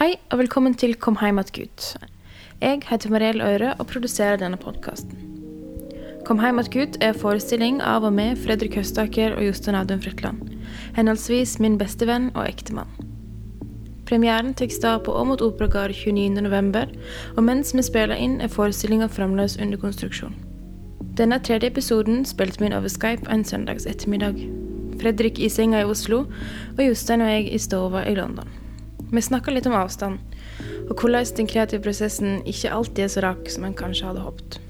Hei og velkommen til Kom heim att Gud. Jeg heter Mariell Øyre og produserer denne podkasten. Kom heim att Gud er forestilling av og med Fredrik Høstaker og Jostein Audun Frøkland. Henholdsvis min bestevenn og ektemann. Premieren tar sted på Åmot Operagard 29.11, og mens vi spiller inn, er forestillinga fremdeles under konstruksjon. Denne tredje episoden spilte vi inn over Skype en søndags ettermiddag. Fredrik i senga i Oslo, og Jostein og jeg i stova i London. Vi snakka litt om avstand, og hvordan den kreative prosessen ikke alltid er så rak som en kanskje hadde håpet.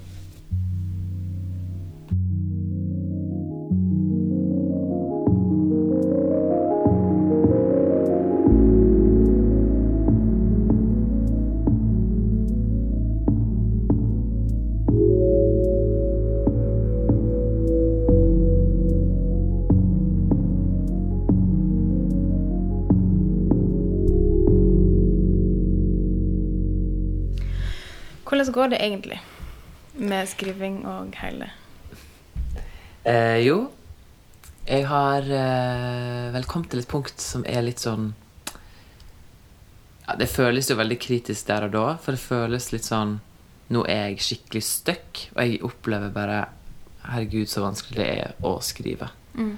Hvordan går det egentlig med skriving og hele? Eh, jo, jeg har eh, vel kommet til et punkt som er litt sånn ja, Det føles jo veldig kritisk der og da, for det føles litt sånn Nå er jeg skikkelig stuck, og jeg opplever bare Herregud, så vanskelig det er å skrive. Mm.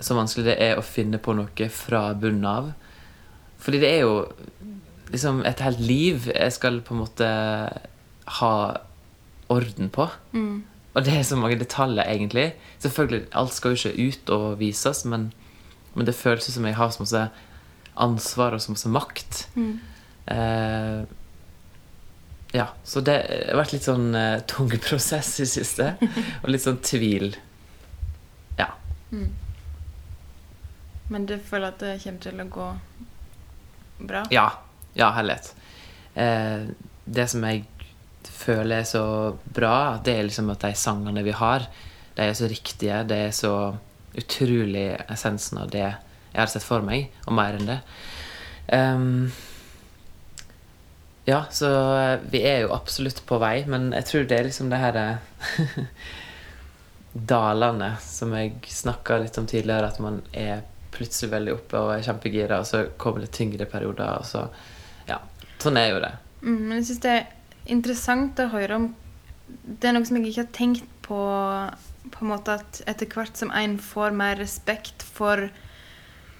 Så vanskelig det er å finne på noe fra bunnen av. Fordi det er jo liksom et helt liv jeg skal på en måte ha orden på. Mm. Og det er så mange detaljer, egentlig. Selvfølgelig, Alt skal jo ikke ut og vises, men, men det føles som jeg har så masse ansvar og så masse makt. Mm. Eh, ja, så det har vært litt sånn eh, tung prosess i det siste. og litt sånn tvil. Ja. Mm. Men du føler at det kommer til å gå bra? Ja. Ja, herlighet. Eh, det som jeg føler er så bra, det er liksom at de sangene vi har, de er så riktige. Det er så utrolig essensen av det jeg har sett for meg, og mer enn det. Um, ja, så vi er jo absolutt på vei, men jeg tror det er liksom det her eh, Dalene som jeg snakka litt om tidligere, at man er plutselig veldig oppe og er kjempegira, og så kommer det tyngre perioder, og så Ja. Sånn er jo det. Mm, men jeg syns det er interessant å høre om Det er noe som jeg ikke har tenkt på På en måte at etter hvert som en får mer respekt for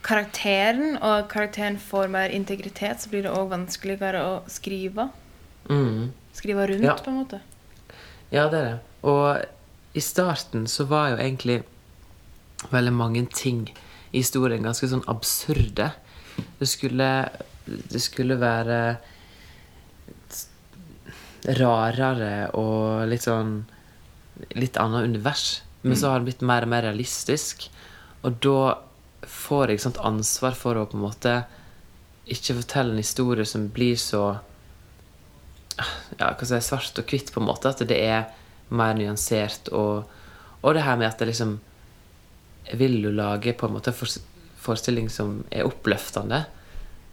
karakteren, og karakteren får mer integritet, så blir det òg vanskeligere å skrive. Mm. Skrive rundt, Ja. på en måte. Ja, det er det. Og i starten så var jo egentlig veldig mange ting i historien ganske sånn absurde. Det skulle, det skulle være rarere og litt sånn Litt annet univers. Men så har det blitt mer og mer realistisk. Og da får jeg sånt ansvar for å på en måte ikke fortelle en historie som blir så ja, hva si, svart og hvitt, på en måte. At det er mer nyansert. Og, og det her med at det liksom vil jo lage på en måte forestilling som er oppløftende.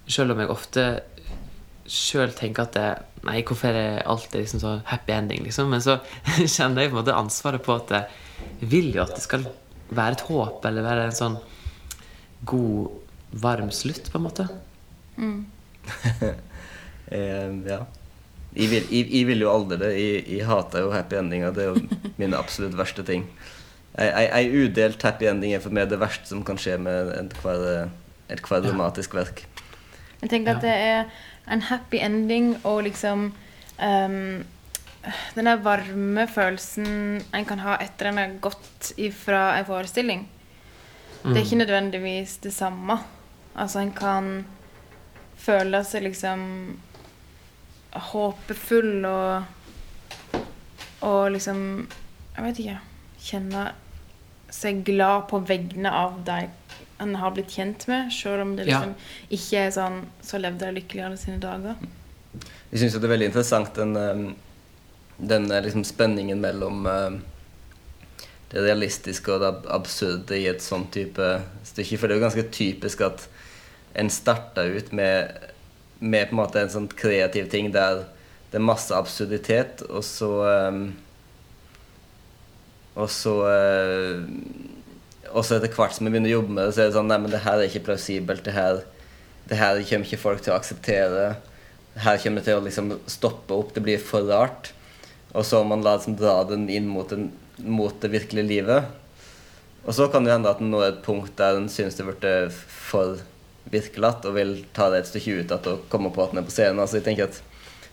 Selv om jeg ofte sjøl tenker at det, Nei, hvorfor er det alltid liksom så happy ending, liksom? Men så kjenner jeg på en måte ansvaret på at jeg vil jo at det skal være et håp, eller være en sånn god, varm slutt, på en måte. Mm. Eh, ja. Jeg vil, jeg, jeg vil jo aldri det. Jeg, jeg hater jo happy endinger. Det er jo mine absolutt verste ting. Ei- udelt happy ending er for meg det verste som kan skje med ethvert et hver dramatisk verk. Jeg tenker at det er en happy ending og liksom um, Den der varme følelsen en kan ha etter en har gått ifra en forestilling. Det er ikke nødvendigvis det samme. Altså, en kan føle seg liksom håpefull og Og liksom Jeg vet ikke Kjenne seg glad på vegne av de en har blitt kjent med, selv om det Ja. liksom ikke er sånn Så levde jeg lykkelig alle sine dager. Jeg syns det er veldig interessant den, eh, den eh, liksom spenningen mellom eh, det realistiske og det absurde i et sånt type stykke. For det er jo ganske typisk at en starter ut med, med på en måte en sånn kreativ ting der det er masse absurditet, og så eh, Og så Og så etter hvert som jeg begynner å jobbe med det, så er det sånn Nei, men det her er ikke plausibelt. Det her det her kommer ikke folk til å akseptere. Her kommer det til å liksom stoppe opp. Det blir for rart. Og så må man la liksom dra den inn mot, den, mot det virkelige livet. Og så kan det hende at en når et punkt der en syns det blir for virkelig og vil ta det et stykke ut igjen og komme på at den er på scenen. Altså, jeg tenker at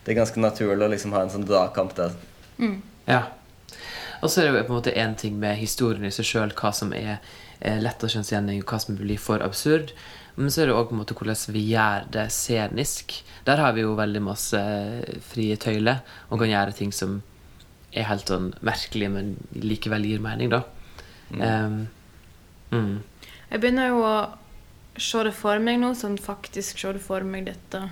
det er ganske naturlig å liksom ha en sånn dragkamp der. Ja. Og så er det jo på en måte én ting med historien i seg sjøl, hva som er eh, lett å kjenne igjen i, hva som blir for absurd. Men så er det òg hvordan vi gjør det scenisk. Der har vi jo veldig masse frie tøyler og kan gjøre ting som er helt sånn merkelig, men likevel gir mening, da. Um, mm. Jeg begynner jo å se det for meg nå, sånn faktisk se det for meg dette.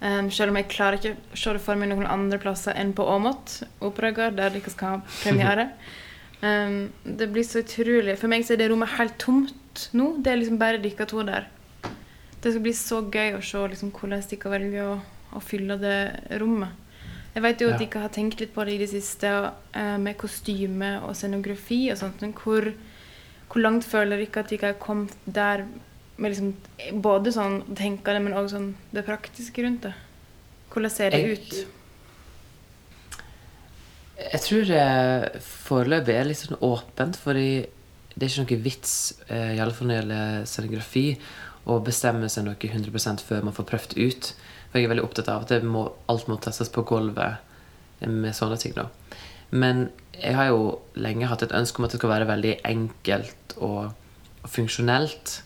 Um, selv om jeg klarer ikke å se det for meg noen andre plasser enn på Åmot operagard, der dere skal ha premiere. Um, det blir så utrolig For meg så er det rommet helt tomt nå. Det er liksom bare dere to der. Det skal bli så gøy å se liksom, hvordan dere velger å, å fylle det rommet. Jeg vet jo at dere har tenkt litt på det i det siste, uh, med kostyme og scenografi og sånt. Men hvor, hvor langt føler dere at dere har kommet der med liksom både sånn å tenke det, men også sånn det praktiske rundt det? Hvordan ser det Jeg- ut? Jeg tror det foreløpig er litt sånn åpent, fordi det er ikke noe vits, eh, i alle fall når det gjelder scenografi, å bestemme seg noe 100% før man får prøvd ut. For jeg er veldig opptatt av at må, alt må testes på gulvet med sånne ting. da. Men jeg har jo lenge hatt et ønske om at det skal være veldig enkelt og, og funksjonelt.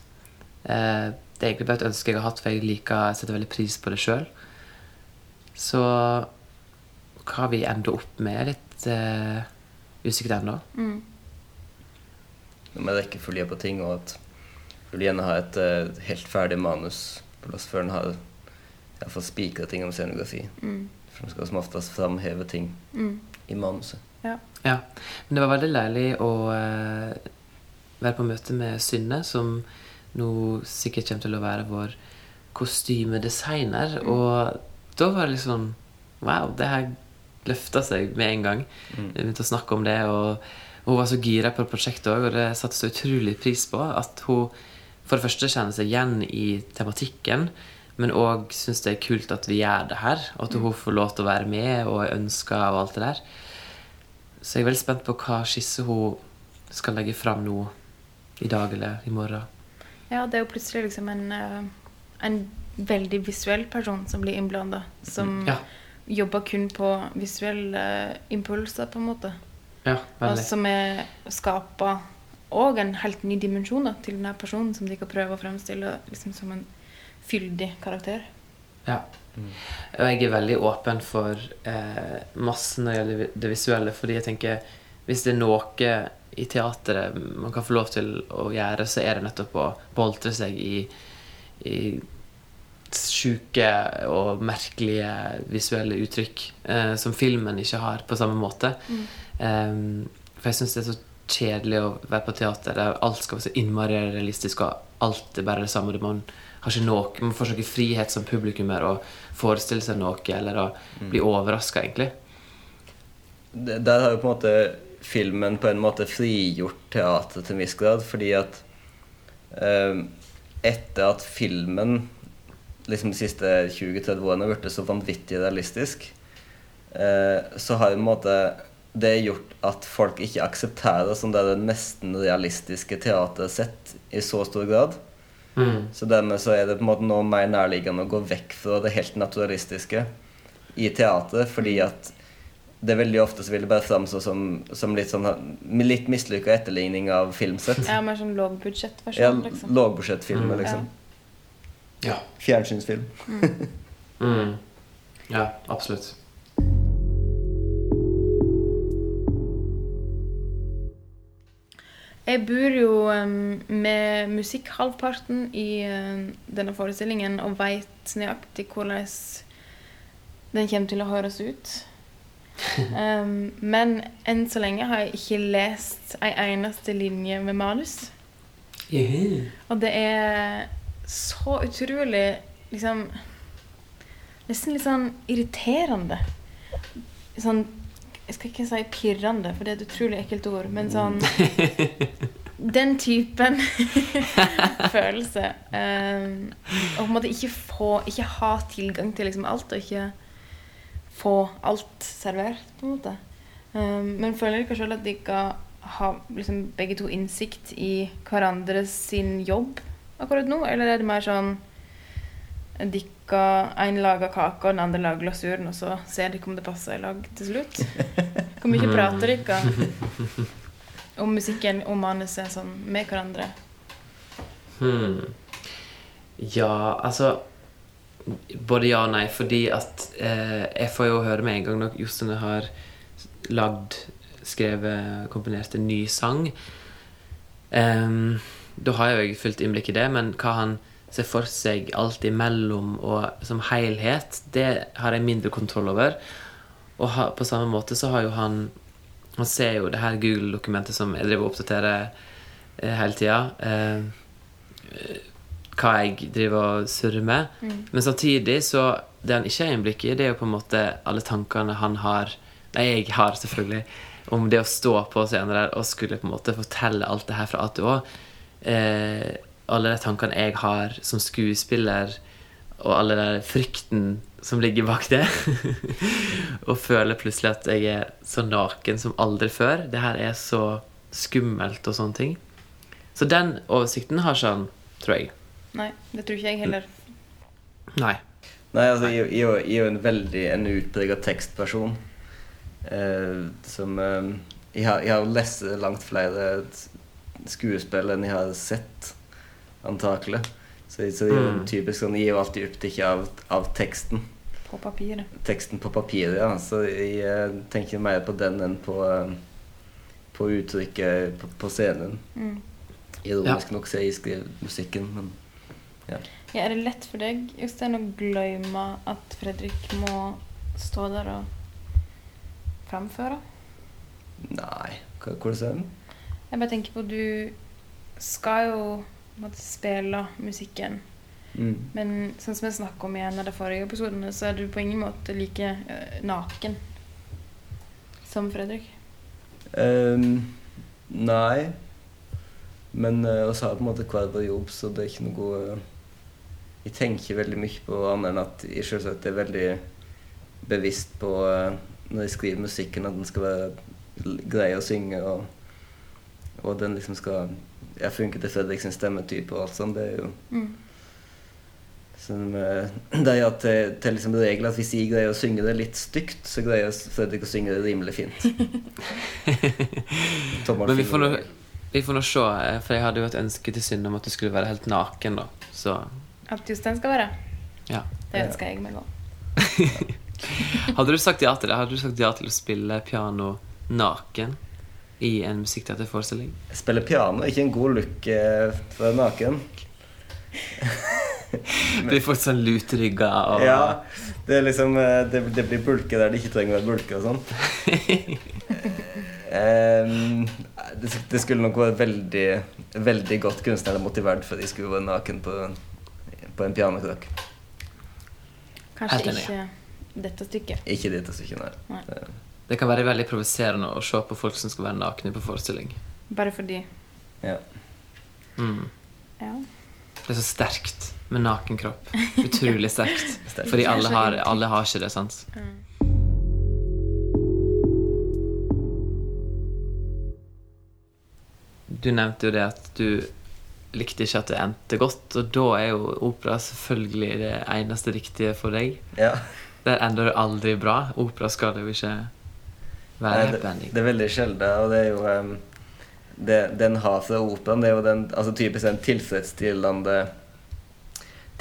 Eh, det er egentlig bare et ønske jeg har hatt, for jeg liker, jeg setter veldig pris på det sjøl. Så hva vi ender opp med, er litt eh, usikkert ennå. Mm. Med rekkefølge på ting, og at du vil gjerne ha et uh, helt ferdig manus på plass før en har i hvert fall spikra ting om scenografi. Mm. For den skal som oftest framheve ting Mm. i manuset. Ja. Ja. Men det var veldig leilig å uh, være på møte med Synne, som nå sikkert kommer til å være vår kostymedesigner. Og da var det liksom Wow, det her løfta seg med en gang. Mm. Begynte å snakke om det, og hun var så gira på prosjektet òg, og det satte så utrolig pris på. At hun for det første kjenner seg igjen i tematikken, men òg syns det er kult at vi gjør det her. Og at hun får lov til å være med og er ønska og alt det der. Så jeg er veldig spent på hva skisse hun skal legge fram nå i dag eller i morgen. Ja, det er jo plutselig liksom en, eh, en veldig visuell person som blir innblanda. Som Ja. jobber kun på visuelle eh, impulser, på en måte. Ja, veldig. Og som er skapa òg en helt ny dimensjon da, til denne personen, som de kan prøve å fremstille liksom, som en fyldig karakter. Ja. Og jeg er veldig åpen for eh, masse når det gjelder det visuelle, fordi jeg tenker hvis det er noe i teateret man kan få lov til å gjøre, så er det nettopp å boltre seg i, i sjuke og merkelige visuelle uttrykk eh, som filmen ikke har på samme måte. Um, for jeg syns det er så kjedelig å være på teater der alt skal være så innmari realistisk, og alt er bare det samme. Man, har ikke noe, man får ikke frihet som publikummer å forestille seg noe eller å bli overraska, egentlig. Der har jo på en måte filmen på en måte frigjort teatret til en viss grad, fordi at eh, etter at filmen liksom de siste 20-30 årene har blitt så vanvittig realistisk, eh, så har på en måte det gjort at folk ikke aksepterer sånn det nesten realistiske teatersett i så stor grad. Mm. Så dermed så er det på en måte nå mer nærliggende å gå vekk fra det helt naturalistiske i teatret, fordi at det veldig ofte så vil det bare framstå som, som litt sånn litt mislykka etterligning av filmsett. Ja, mer sånn Ja, lågbudsjettversjon, liksom. lågbudsjettfilmer, Mm. liksom. Ja. Fjernsynsfilm. Mm. ja, absolutt. Jeg bor jo um, med musikk halvparten i denne forestillingen og veit nøyaktig hvordan den kommer til å høres ut. Um, men enn så lenge har jeg ikke lest ei eneste linje med manus. Og det er så utrolig liksom Nesten litt sånn irriterende. Sånn Jeg skal ikke si pirrende, for det er et utrolig ekkelt ord, men sånn Den typen følelse. Um, og på en måte ikke få Ikke ha tilgang til liksom alt, og ikke få alt servert, på en måte. Um, men føler dere sjøl at de ikke har liksom, begge to innsikt i hverandres sin jobb akkurat nå, eller er det mer sånn Dere, en lager kake, og den andre lager glasuren, og så ser dere om det passer i lag til slutt? Hvor mye prater dere om musikken og manuset sånn med hverandre? Hmm. Ja, altså Både ja og nei, fordi at eh, jeg får jo høre med en gang når Jostein har lagd, skrevet, komponert en ny sang. Um, da har jeg jo fullt innblikk i det, men hva han ser for seg alt imellom og som helhet, det har jeg mindre kontroll over. Og ha, på samme måte så har jo han Han ser jo det her Google-dokumentet som jeg driver og oppdaterer eh, hele tida. Eh, hva jeg driver og surrer med. Men samtidig så Det han ikke har innblikk i, det er jo på en måte alle tankene han har Nei, jeg har selvfølgelig om det å stå på scenen der og skulle på en måte fortelle alt det her fra A til Å. Eh, alle de tankene jeg har som skuespiller, og alle den frykten som ligger bak det. og føler plutselig at jeg er så naken som aldri før. Det her er så skummelt og sånne ting. Så den oversikten har ikke han, tror jeg. Nei, det tror ikke jeg heller. Nei. Nei, altså, jeg, jeg, jeg er jo en veldig en utpreget tekstperson. Eh, som eh, jeg, har, jeg har lest langt flere skuespill enn jeg har sett, antakelig. Så, så jeg Mm. typisk sånn Jeg er jo alltid opptatt av, av teksten. På papiret. Teksten på papiret, ja. Så jeg eh, tenker mer på den enn på, eh, på uttrykket på, på scenen. Mm. Ironisk nok så jeg skriver musikken, men ja. Ja, er det lett for deg Jostein, å glemme at Fredrik må stå der og framføre? Nei, hva er sånn? Jeg bare tenker på du skal jo måtte spille musikken. Mm. Men sånn som jeg snakket om i en av de forrige episodene, så er du på ingen måte like uh, naken som Fredrik. Um, nei. Men uh, vi har på en måte hver vår jobb, så det er ikke noe eh, Jeg tenker veldig mye på annet enn at jeg selvsagt er veldig bevisst på eh, når jeg skriver musikken, at den skal være grei å synge, og, og den liksom skal Jeg funke til Fredriks sin stemmetype og alt sånt. Det er jo Mm. Som, eh, det er at til, liksom regel at hvis jeg greier å synge det litt stygt, så greier Fredrik å synge det rimelig fint. Men vi får, nå, vi får nå se, eh, for jeg hadde jo et ønske til Synne om at du skulle være helt naken, da. Så At Jostein skal være. ja. Det ønsker jeg meg òg. Hadde du sagt ja til det? Hadde du sagt ja til å spille piano naken i en musikkteaterforestilling? Spille piano er ikke en god look eh, for naken. Blir folk sånn lutrygga og Ja, det er liksom eh, det, det blir bulke der det ikke trenger å være bulke og sånn. um, det, det skulle nok være veldig veldig godt kunstnerlig motivert for at de skulle være naken på, på en pianokrakk. Kanskje Helt enig. ikke dette stykket. Ikke dette stykket, nei. Nei. Det- Det kan være veldig provoserende å se på folk som skal være nakne på forestilling. Bare fordi Ja. Mm. Ja. Det er så sterkt med naken kropp. Utrolig sterkt. Sterkt. Fordi alle har, alle har ikke det, sant? Mm. Du nevnte jo det at du likte ikke at det endte godt, og da er jo opera selvfølgelig det eneste riktige for deg. ja. Der ender det aldri bra. Opera skal det jo ikke være Nei, det, det er veldig sjelden, og det er jo um, det, Den har fra operaen, det er jo den altså typisk den tilfredsstillende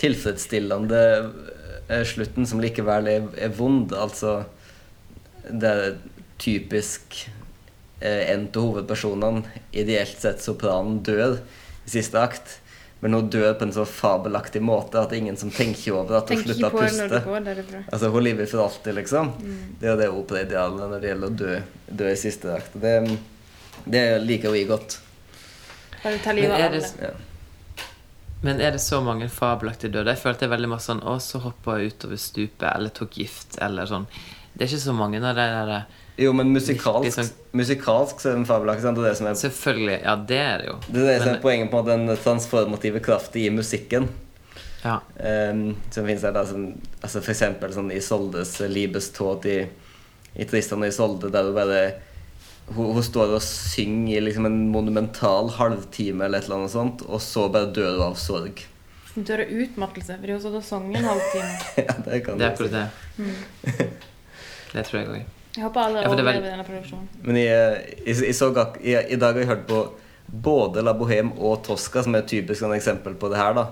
Tilfredsstillende eh, slutten som likevel er, er vond. Altså Det er typisk eh, en av hovedpersonene, ideelt sett sopranen, dør i siste akt. Men hun dør på en så fabelaktig måte at det er ingen som tenker over at hun Tenk slutter å det puste. Altså, hun lever for alltid, liksom. Mm. Det er det operaidealet når det gjelder å dø, dø i siste akt. Det, det liker vi godt. Bare ta livet er av det- alle. Ja. Men er det så mange fabelaktige døde? Jeg følte veldig masse sånn Å, så hoppa jeg utover stupet, eller tok gift, eller sånn. Det er ikke så mange av de der Jo, men musikalsk, sånn- musikalsk så er den fabelaktig. Det er det som er, Selvfølgelig. Ja, det er det jo. det er, det som Men- er poenget på den transformative kraften i musikken. Ja. Um, som finnes her da som, altså For eksempel sånn i Soldes Libeståt i, i Tristan og Isolde, der hun bare hun, hun står og synger i liksom en monumental halvtime eller et eller annet sånt, og så bare dør hun av sorg. Dør av utmattelse, for hun har stått og sang en halvtime. ja, det kan Det er akkurat det. Det tror jeg òg. Jeg håper alle Ja, overlever vel- denne produksjonen. Men jeg, jeg, jeg så i dag har jeg hørt på både La Bohème og Tosca, som er et typisk sånn eksempel på det her. da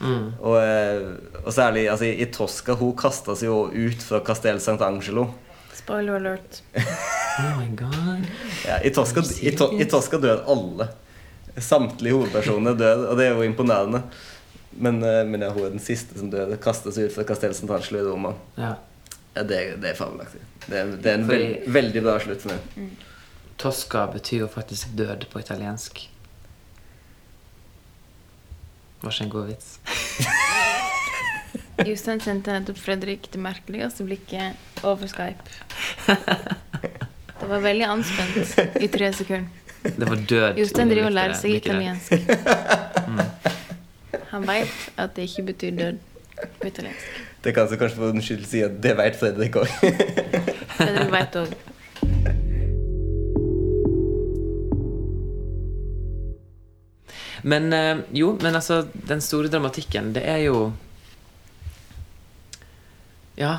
Mm. Og, eh, og særlig altså, i, Tosca Hun kasta seg jo ut fra Castel Sant'Angelo. Spoiler alert. Oh my god. Ja, i, Tosca, i, to, I Tosca dør alle. Samtlige hovedpersoner dør, og det er jo imponerende. Men, eh, men ja, hun er den siste som dør. Kasta seg ut fra Castel Sant'Angelo i Roma. Ja. Ja, det, det er fabelaktig. Det, er- det er en Fordi- veld, veldig bra slutt. for meg. Tosca betyr jo faktisk død på italiensk. Var ikke en god vits. Jostein sendte nettopp Fredrik det merkeligste blikket over Skype. Det var veldig anspent i tre sekunder. Det var død. Jostein driver og lærer seg italiensk. Mm. Han veit at det ikke betyr død på italiensk. Det kan så kanskje for skyld si at det veit Fredrik òg. Fredrik veit òg. Men eh, jo, men altså, den store dramatikken, det er jo Ja,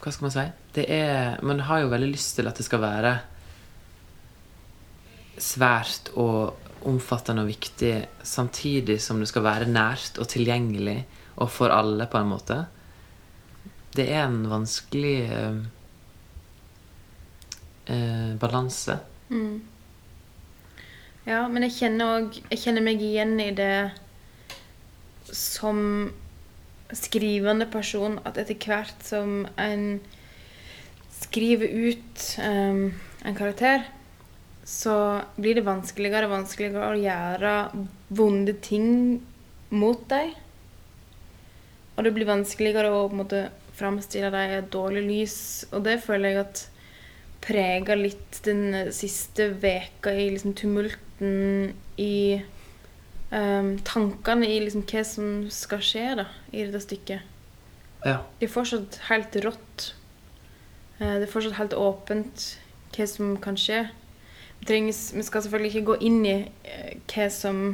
hva skal man si? Det er Man har jo veldig lyst til at det skal være svært og omfattende og viktig, samtidig som det skal være nært og tilgjengelig og for alle, på en måte. Det er en vanskelig eh, eh, balanse. Mm. Ja, men jeg kjenner òg Jeg kjenner meg igjen i det som skrivende person at etter hvert som en skriver ut um, en karakter, så blir det vanskeligere og vanskeligere å gjøre vonde ting mot deg. Og det blir vanskeligere å på en måte framstille deg i et dårlig lys. Og det føler jeg at preger litt den siste veka i liksom tumulten i um, tankene i liksom hva som skal skje da, i dette stykket. Ja. Det er fortsatt helt rått. Eh, Det er fortsatt helt åpent hva som kan skje. Vi, trenger, vi skal selvfølgelig ikke gå inn i eh, hva som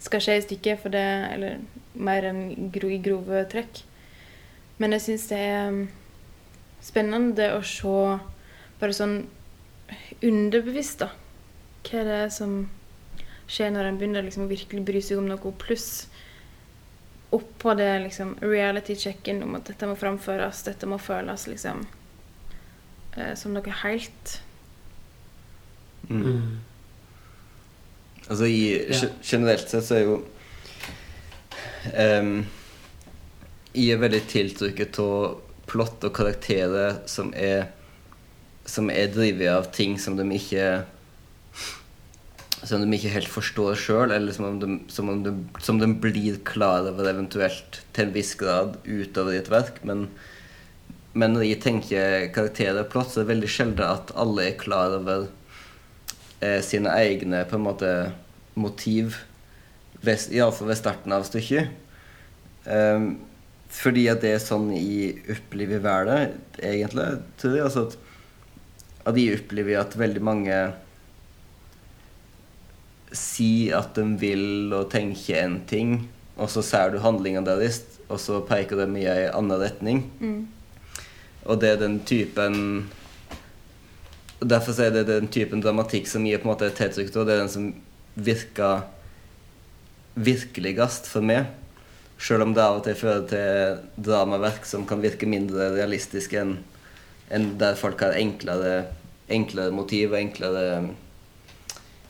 skal skje i stykket, for det, eller mer enn gro, i grove trekk. Men jeg syns det er mm, spennende å se bare sånn underbevisst, da. Hva det er som skjer når en begynner liksom å virkelig bry seg om noe, pluss oppå det liksom reality-checken om at dette må framføres, dette må føles liksom eh, som noe helt. Mm. Altså i, Ja. Generelt sett så er jo um, Jeg er veldig tiltrukket av plott og karakterer som er Som er drevet av ting som de ikke Som de ikke helt forstår sjøl, eller som, om de, som, om de, som de blir klar over eventuelt til en viss grad utover i et verk. Men, men når jeg tenker karakterer og plott, så er det veldig sjelden at alle er klar over eh, sine egne på en måte motiv, iallfall ved starten av stykket. Um, fordi at det er sånn jeg opplever verden, egentlig. Tror jeg, altså at, at jeg opplever at veldig mange sier at de vil og tenker en ting, og så ser du handlingene deres, og så peker de i en annen retning. Mm. Og det er den typen Derfor er det den typen dramatikk som gir på en måte et tiltrykk og det er den som virker virkeligst for meg. Selv om det av og til fører til dramaverk som kan virke mindre realistiske enn en der folk har enklere, enklere motiv og enklere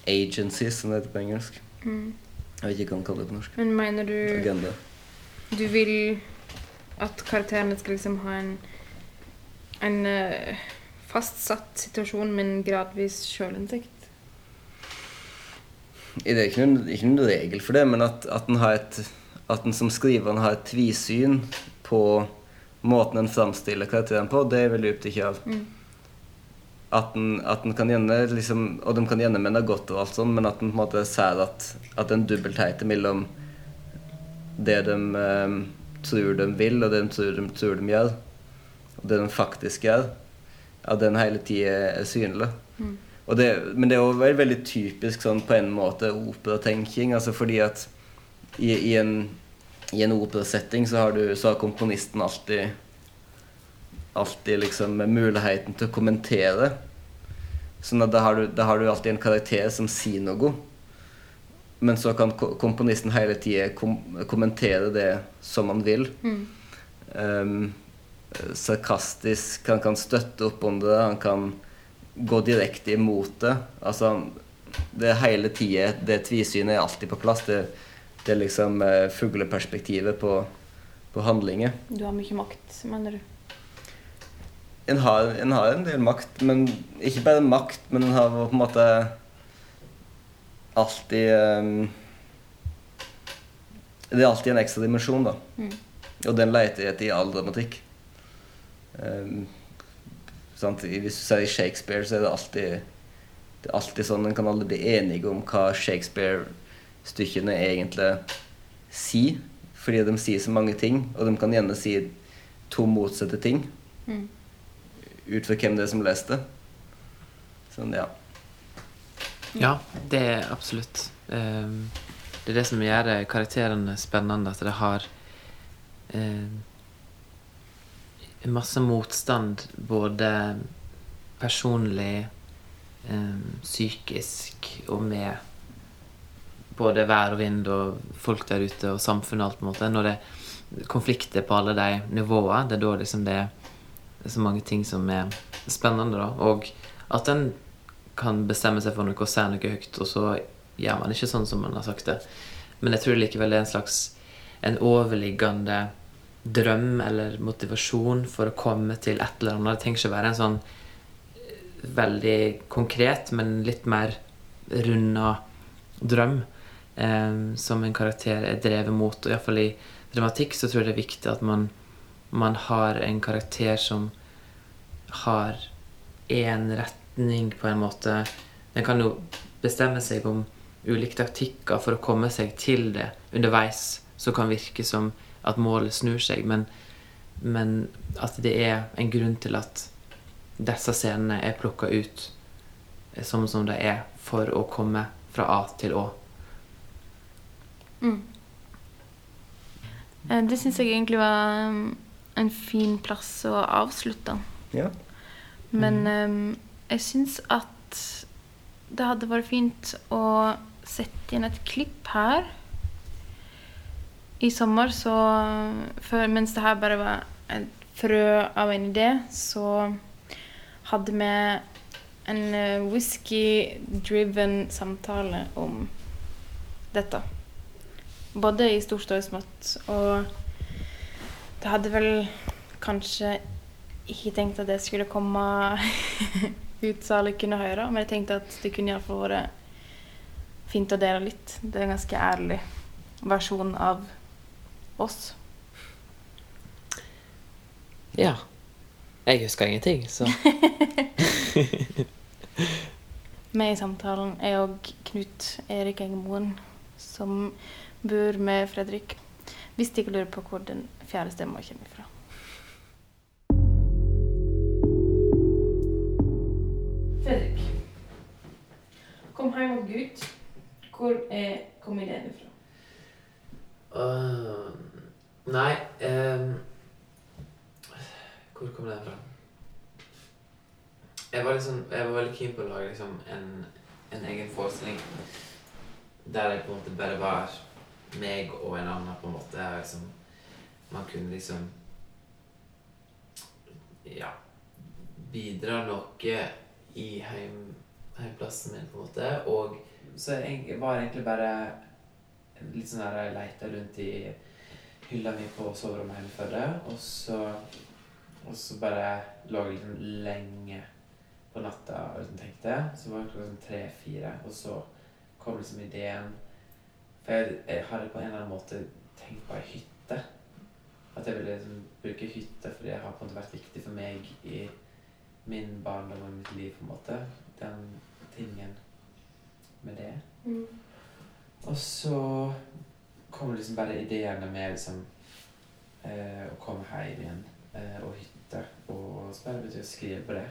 agencies, som det heter på engelsk. Mm. Jeg vet ikke hva man kaller det på norsk. Men mener du Agenda. Du vil at karakterene skal liksom ha en en eh, fastsatt situasjon, men gradvis sjølinnsikt? Det er ikke noen, ikke noen regel for det, men at, at en har et at en som skriver har et tvisyn på måten en framstiller karakterene på, det er jeg veldig opptatt av. Mm. at den, at den kan gjerne liksom, Og de kan gjerne mene godt og alt sånt, men at den på en måte ser at, at det en dobbeltheit mellom det de eh, tror de vil, og det de tror de, tror de gjør, og det de faktisk gjør, at den hele tida er synlig. Og det, men det er jo veldig, typisk sånn på en måte operatenking, altså fordi at i, i en i en operasetting så har, du, så har komponisten alltid alltid liksom muligheten til å kommentere. Sånn at da har, du, da har du alltid en karakter som sier noe. Men så kan komponisten hele tida kom kommentere det som han vil. Um, sarkastisk, han kan støtte opp om det, han kan gå direkte imot det. Altså, det er hele tida Det tvisynet er alltid på plass. Det, det er liksom eh, fugleperspektivet på, på handlinger. Du har mye makt, mener du? En har, en har en del makt, men ikke bare makt, men en har på en måte alltid um, Det er alltid en ekstra dimensjon, da. Mm. Og den leter jeg etter i all dramatikk. Um, sant? Hvis du ser i Shakespeare, så er det alltid Det er alltid sånn En kan aldri bli enige om hva Shakespeare-stykkene egentlig sier. Fordi de sier så mange ting, og de kan gjerne si to motsatte ting Mm. ut fra hvem det er som leste. Sånn, ja. Ja, det er absolutt. Um, det er det som gjør karakterene spennende, at det har ehm, masse motstand, både personlig, ehm, psykisk og med både vær og vind og folk der ute og samfunnet og alt på en måte. Når det er konflikter på alle de nivåene, det er da liksom det er så mange ting som er spennende, da. Og at en kan bestemme seg for noe og si noe høyt, og så gjør man ikke sånn som man har sagt det. Men jeg tror likevel det er en slags en overliggende drøm eller motivasjon for å komme til et eller annet. Det trenger ikke være en sånn eh, veldig konkret, men litt mer runda drøm eh, som en karakter er drevet mot. Og iallfall i dramatikk så tror jeg det er viktig at man, man har en karakter som har én retning, på en måte. Den kan jo bestemme seg om ulike taktikker for å komme seg til det underveis, som kan virke som at målet snur seg, men, men at det er en grunn til at disse scenene er plukka ut eh, som som de er, for å komme fra A til Å. Mm. Eh, Det syns jeg egentlig var um, en fin plass å avslutte. ja. Men um, jeg syns at det hadde vært fint å sette inn et klipp her. I sommer så for, Mens det her bare var et frø av en idé, så hadde vi en eh, whisky-driven samtale om dette. Både i stort og smått. Og det hadde vel kanskje ikke tenkt at det skulle komme ut så alle kunne høre, men jeg tenkte at det kunne iallfall vært fint å dele litt. Det er en ganske ærlig versjon av oss. Ja. Jeg husker ingenting, så Med i samtalen er òg Knut Erik Engemoen, som bor med Fredrik. Hvis de ikke lurer på hvor den fjerde stemma kommer fra. Fredrik. Kom hjem og Gud. Hvor er, kom ideen ifra? Nei um, Hvor kom den fra? Jeg var, liksom, jeg var veldig keen på å lage liksom, en, en egen forestilling der jeg på en måte bare var meg og en annen. på en måte liksom, Man kunne liksom Ja Bidra noe i heim, heimplassen min, på en måte. Og så jeg var egentlig bare litt sånn der jeg leita rundt i hylla mi på soverommet hjemme før det, og så, og så bare lå jeg liksom lenge på natta og liksom tenkte. Så var det klokka sånn tre-fire, og så kom liksom ideen For jeg, jeg hadde på en eller annen måte tenkt på ei hytte. At jeg ville liksom bruke hytte fordi det har på en måte vært viktig for meg i min barndom og mitt liv, på en måte. Den tingen med det. Mm. Og så kom liksom bare ideene med liksom eh, å komme hjem igjen eh, og hytte. Og så bare begynte jeg å skrive på det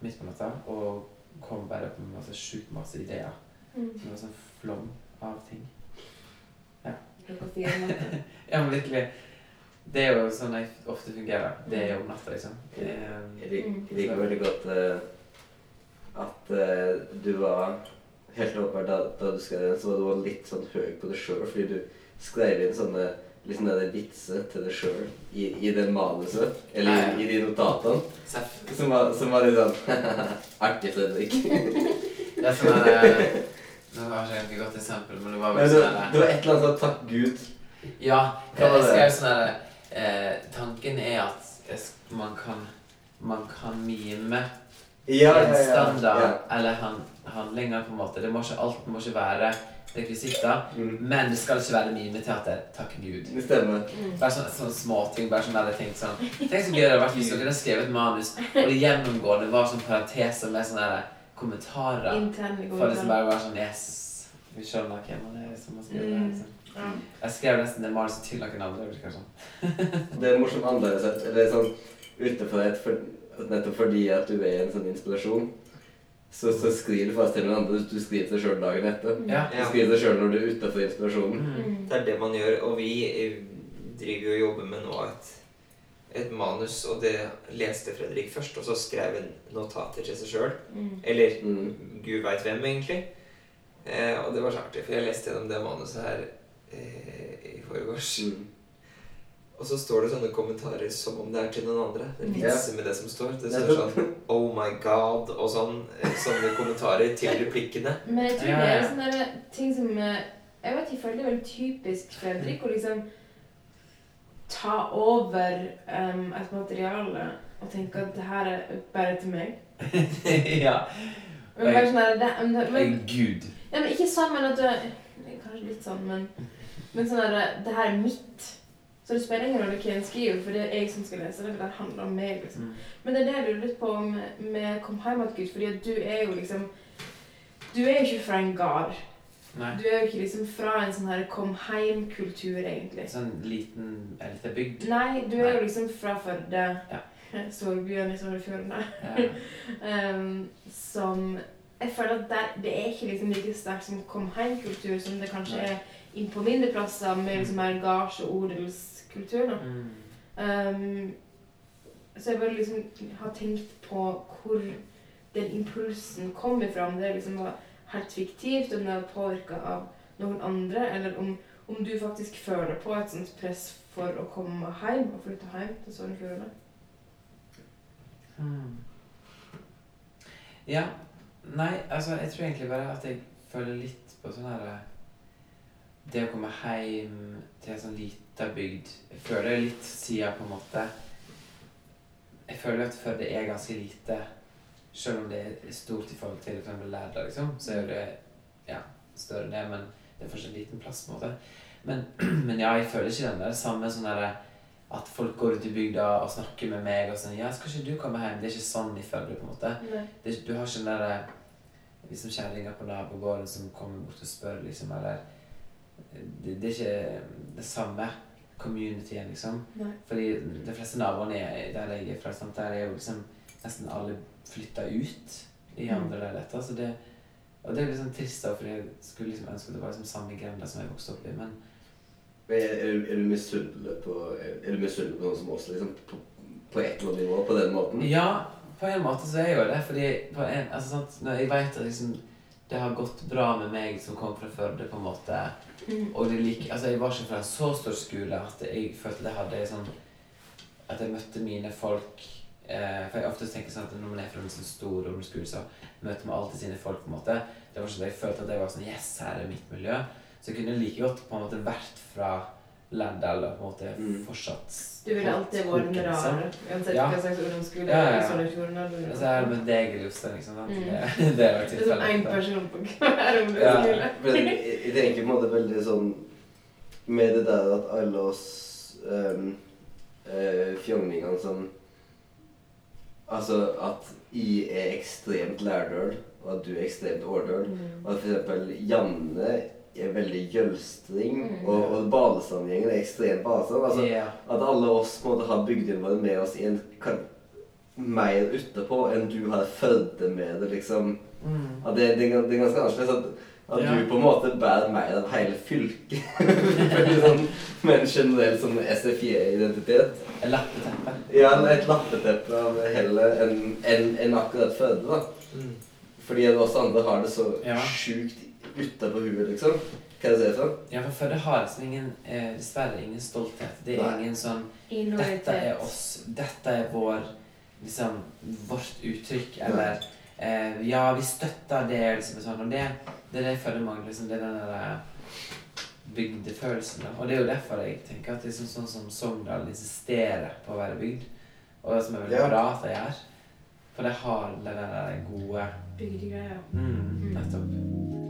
midt på natta. Og kom bare på en måte sjukt masse ideer. Mm. Det var sånn flom av ting. Natta. Ja, men virkelig. Det er jo sånn jeg ofte fungerer. Det er jo om natta, liksom. Jeg Eh, Mm. jeg liker veldig godt uh, at uh, du var Helt åpenbart da, da du skrev den, så var du litt sånn høy på det sjøl, fordi du skrev inn sånne liksom det vitser til deg sjøl i, i det manuset, eller Ja, ja. i, i de notatene, som var, som var litt sånn Artig, Fredrik. Det er sånn Det eh, har jeg ikke et godt eksempel, men det var vel sånn det var et eller annet sånn Takk Gud. Ja, Jeg, jeg det? skrev sånn der eh, Tanken er at jeg man kan, man kan mime Ja, ja, ja. ja. eller han, handlinger, på en måte. Det må ikke, alt må ikke være rekvisitter. Mm. Men det skal ikke være mimeteater. Takk Gud. Det stemmer. Mm. Bare sånne, sånne småting. Bare sånn der jeg tenkte sånn Tenk så gøy det hadde vært hvis dere hadde skrevet manus, og det gjennomgående var sånn parenteser med sånne der kommentarer. Interne For liksom som bare være sånn Yes. Vi skjønner hvem han er som har skrevet. Mm. Liksom. Ja. Jeg skrev nesten det manuset til noen andre. virker det sånn. Det er morsomt annerledes. Eller sånn utenfor et, for, nettopp fordi at du er en sånn inspirasjon, så, så skriver du faktisk til noen andre. Du skriver til deg sjøl dagen etter. Ja. Du skriver til deg sjøl når du er utafor inspirasjonen. Mm. Det er det man gjør, og vi eh, driver jo og jobber med nå et, et manus, og det leste Fredrik først, og så skrev han notater til seg sjøl. Mm. Eller Mm. gud veit hvem, egentlig. Eh, og det var så artig, for jeg leste gjennom det manuset her eh, i forgårs. Mm. Og så står det sånne kommentarer som om det er til noen andre. Det Mm. vitser med det som står. Det står sånn Oh my God og sånn. eh, Sånne kommentarer til replikkene. Men jeg tror det er sånne ting som eh, Jeg vet ikke, føler det er veldig typisk Fredrik å liksom ta over um, et materiale og tenke at det her er bare til meg. ja. Men bare sånn der, det, men, men, Gud. ja, men ikke sånn, men at du Kanskje litt sånn, men, men sånn der, det her er mitt. Så det spiller ingen rolle hva en skriver, for det er jeg som skal lese det. for det handler om meg, liksom. Mm. Men det er det jeg lurer litt på med, med Kom hjem att Gud, fordi at du er jo liksom Du er jo ikke fra en gard. Nei. Du er jo ikke liksom fra en sånn her kom heim-kultur, egentlig. Sånn liten, en liten bygd. Nei, du er Nei. jo liksom fra Førde. Ja. Storbyen i Sogn og Fjordane. Ja. Um, som Jeg føler at der, det er ikke liksom like sterkt som kom heim-kultur som det kanskje Nei. er inn på mindre plasser med liksom mer gards- og odelskultur. da. Mm. Um, så jeg bare liksom har tenkt på hvor den impulsen kom ifra. Om det liksom var helt fiktivt, om det var påvirka av noen andre, eller om, om du faktisk føler på et sånt press for å komme hjem og flytte hjem til Sogn og Fjordane. Hmm. Ja. Nei, altså, jeg tror egentlig bare at jeg føler litt på sånn her eh, Det å komme hjem til en sånn lita bygd Jeg føler jo litt siden på en måte Jeg føler at Førde er ganske lite. Selv om det er stort i forhold til for Lærdal, liksom, så er det ja, større enn det, men det er fortsatt en liten plass. på en måte. Men, men ja, jeg føler ikke den der samme sånn derre at folk går ut i bygda og snakker med meg og sånn 'Ja, skal ikke du komme hjem?' Det er ikke sånn i Førde, på en måte. Det, er du har ikke den der liksom kjerringa på nabogården som kommer bort og spør, liksom, eller det, det er ikke det samme communityen, liksom. Nei. Fordi de fleste naboene der jeg er fra, sant, der er jo liksom nesten alle flytta ut i Mm. andre leiligheter. Så det, og det er liksom trist, da, fordi jeg skulle liksom ønske det var liksom samme grenda som jeg vokste opp i. Men Men Er, er, du- er du misunnelig på Er du på noen som oss, liksom? På, på et eller annet nivå? På den måten? Ja, på en måte så er jeg jo det. Fordi på en, altså, sant, når jeg vet at liksom, det har gått bra med meg som kom fra Førde, på en måte. Og det like, altså, jeg var ikke fra en så stor skole at jeg følte jeg hadde sånn At jeg møtte mine folk eh, For jeg ofte tenker sånn at når man er fra en sånn stor ungdomsskole, så møter man alltid sine folk. på en måte Det var sånn at jeg følte at jeg var sånn Yes, her er mitt miljø. Så jeg kunne like godt på en måte vært fra Lærdal eller på en måte Mm. fortsatt Du ville alltid vært den liksom. rare, uansett Ja. hva slags ungdomsskole Ja, ja, ja. Og så er det med deg i lufta, liksom. Mm. Det, det er jo Det er sånn én person på hver ungdomsskole. Ja, jeg, tenker på en måte veldig sånn Med det der at alle oss um, uh, fjongningene som Altså at jeg er ekstremt lærdøl, og at du er ekstremt årdøl. Og at eksempel Janne er veldig Mm. og, og Balestrandgjengen er ekstremt balestrand. Altså, yeah. At alle oss på en måte har bygdene våre med oss i en kan, mer utapå enn du har Førde med det, liksom. Mm. At det, det, det er ganske annerledes. At, at Ja. du på en måte bærer mer av hele fylket. Sånn, med en generell sånn SFI-identitet. Lappeteppe. Ja, et lappeteppe av heller enn en, en akkurat Førde, da. Mm. Fordi at oss andre har det så Ja. sjukt utapå huet, liksom. Hva er det sånn? Ja, for Førde har liksom ingen eh, Dessverre ingen stolthet. Det er Nei. ingen sånn Dette er oss. Dette er vår Liksom vårt uttrykk. Eller eh, Ja, vi støtter det, liksom. Sånn, og det, det er det føler mangler. Liksom, det er den der eh, bygdefølelsen. Da. Og det er jo derfor jeg tenker at liksom, sånn som Sogndal insisterer på å være bygd. Og det som er veldig Ja. bra at de gjør. For de har den der gode Bygdegreier. mm, Nettopp.